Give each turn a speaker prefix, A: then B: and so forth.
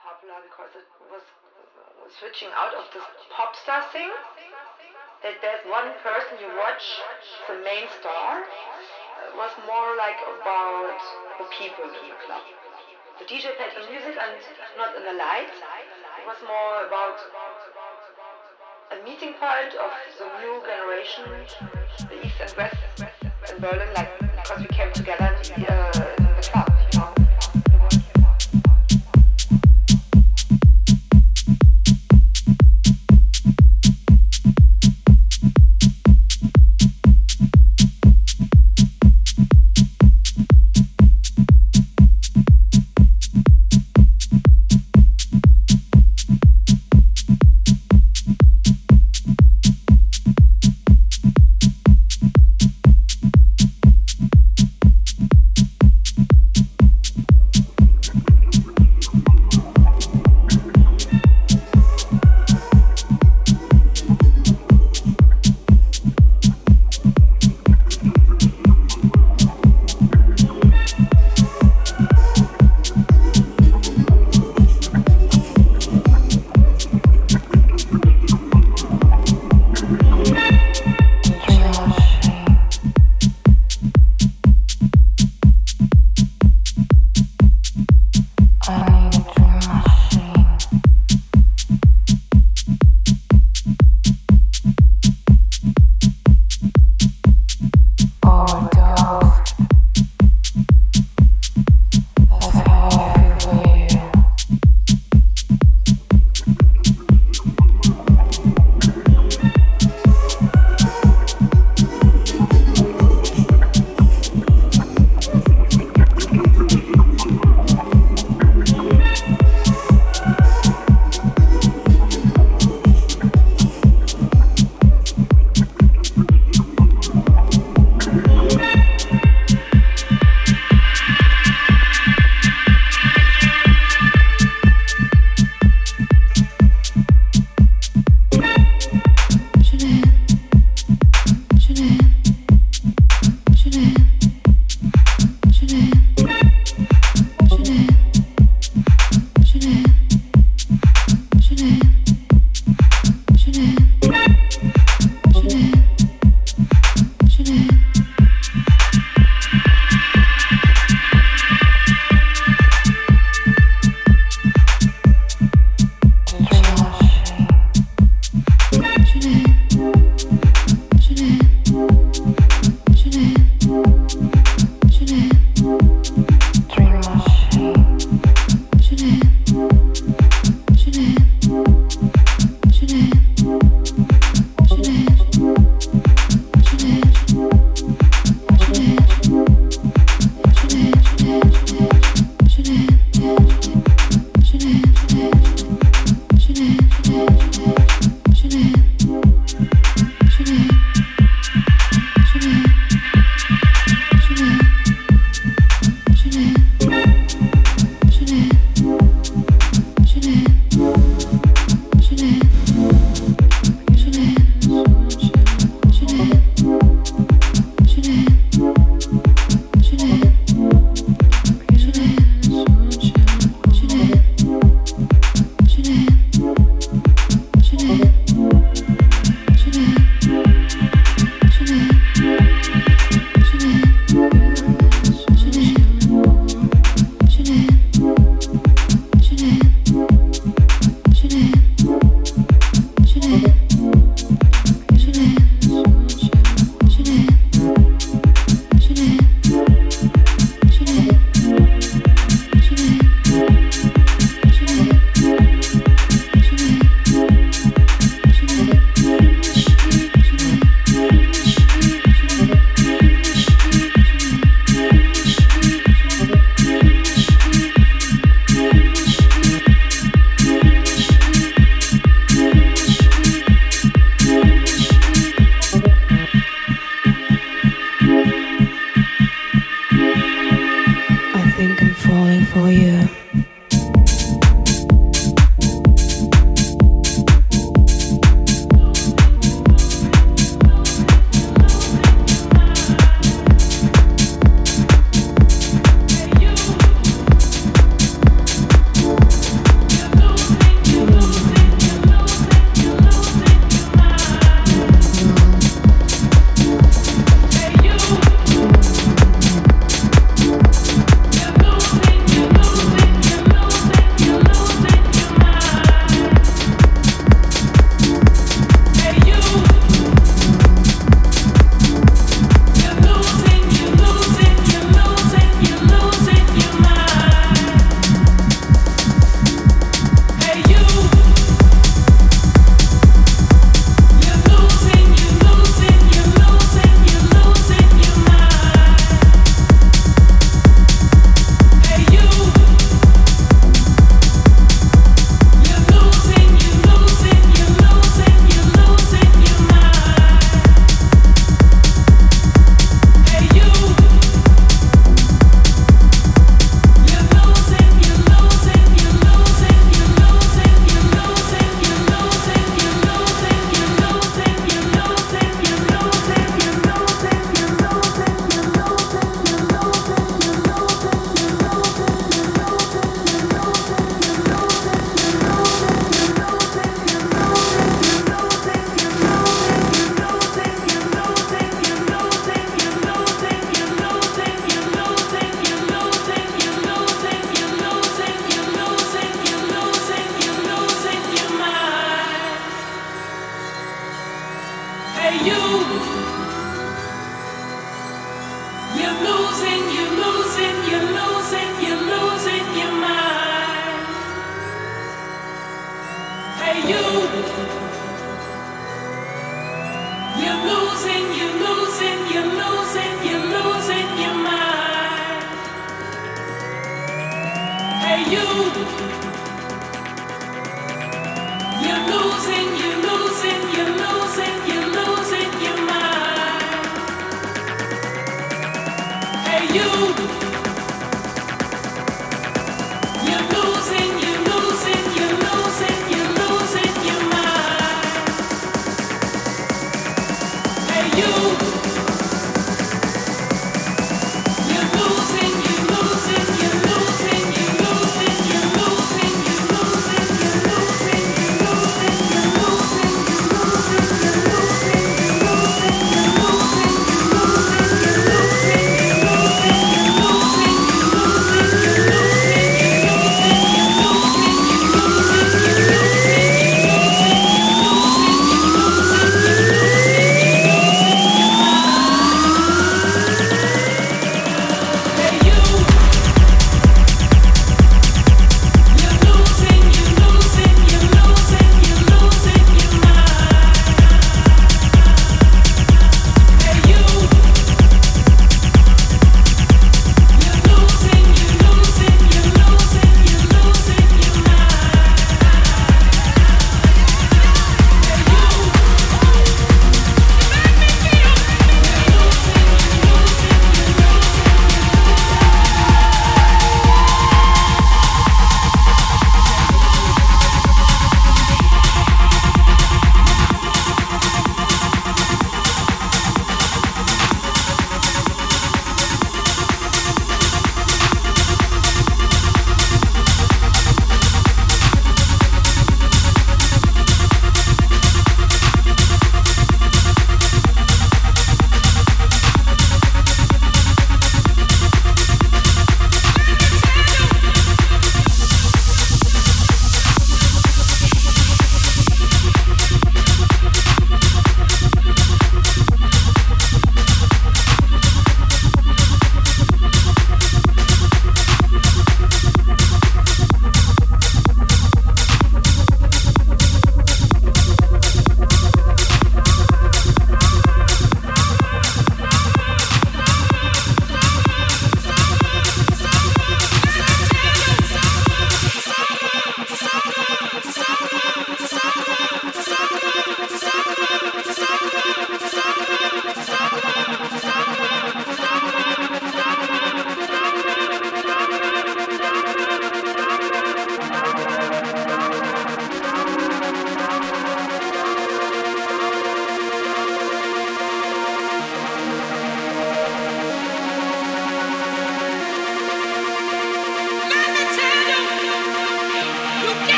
A: popular because it was switching out of this pop star thing. That there's one person you watch, the main star, it was more like about the people in the club. The DJ played the music and not in the lights. It was more about a meeting point of the new generation, the East and West in Berlin, like because we came together uh,
B: losing